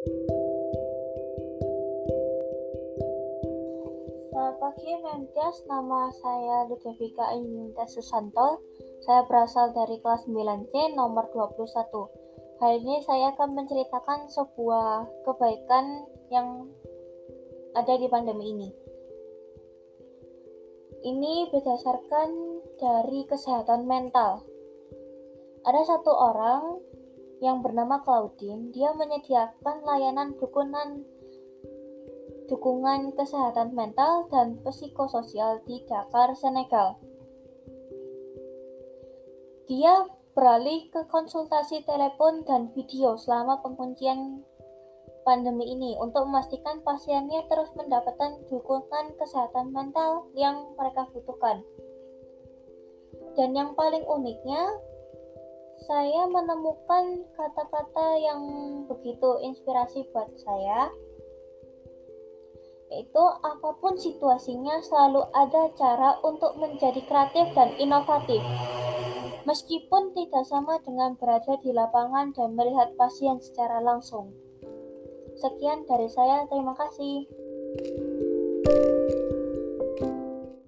Selamat pagi Menkes, nama saya Ludovika Ininta Susanto. Saya berasal dari kelas 9C nomor 21. Hari ini saya akan menceritakan sebuah kebaikan yang ada di pandemi ini. Ini berdasarkan dari kesehatan mental. Ada satu orang yang bernama Claudine, dia menyediakan layanan dukungan dukungan kesehatan mental dan psikososial di Dakar, Senegal. Dia beralih ke konsultasi telepon dan video selama penguncian pandemi ini untuk memastikan pasiennya terus mendapatkan dukungan kesehatan mental yang mereka butuhkan. Dan yang paling uniknya, saya menemukan kata-kata yang begitu inspirasi buat saya yaitu apa pun situasinya selalu ada cara untuk menjadi kreatif dan inovatif. Meskipun tidak sama dengan berada di lapangan dan melihat pasien secara langsung. Sekian dari saya terima kasih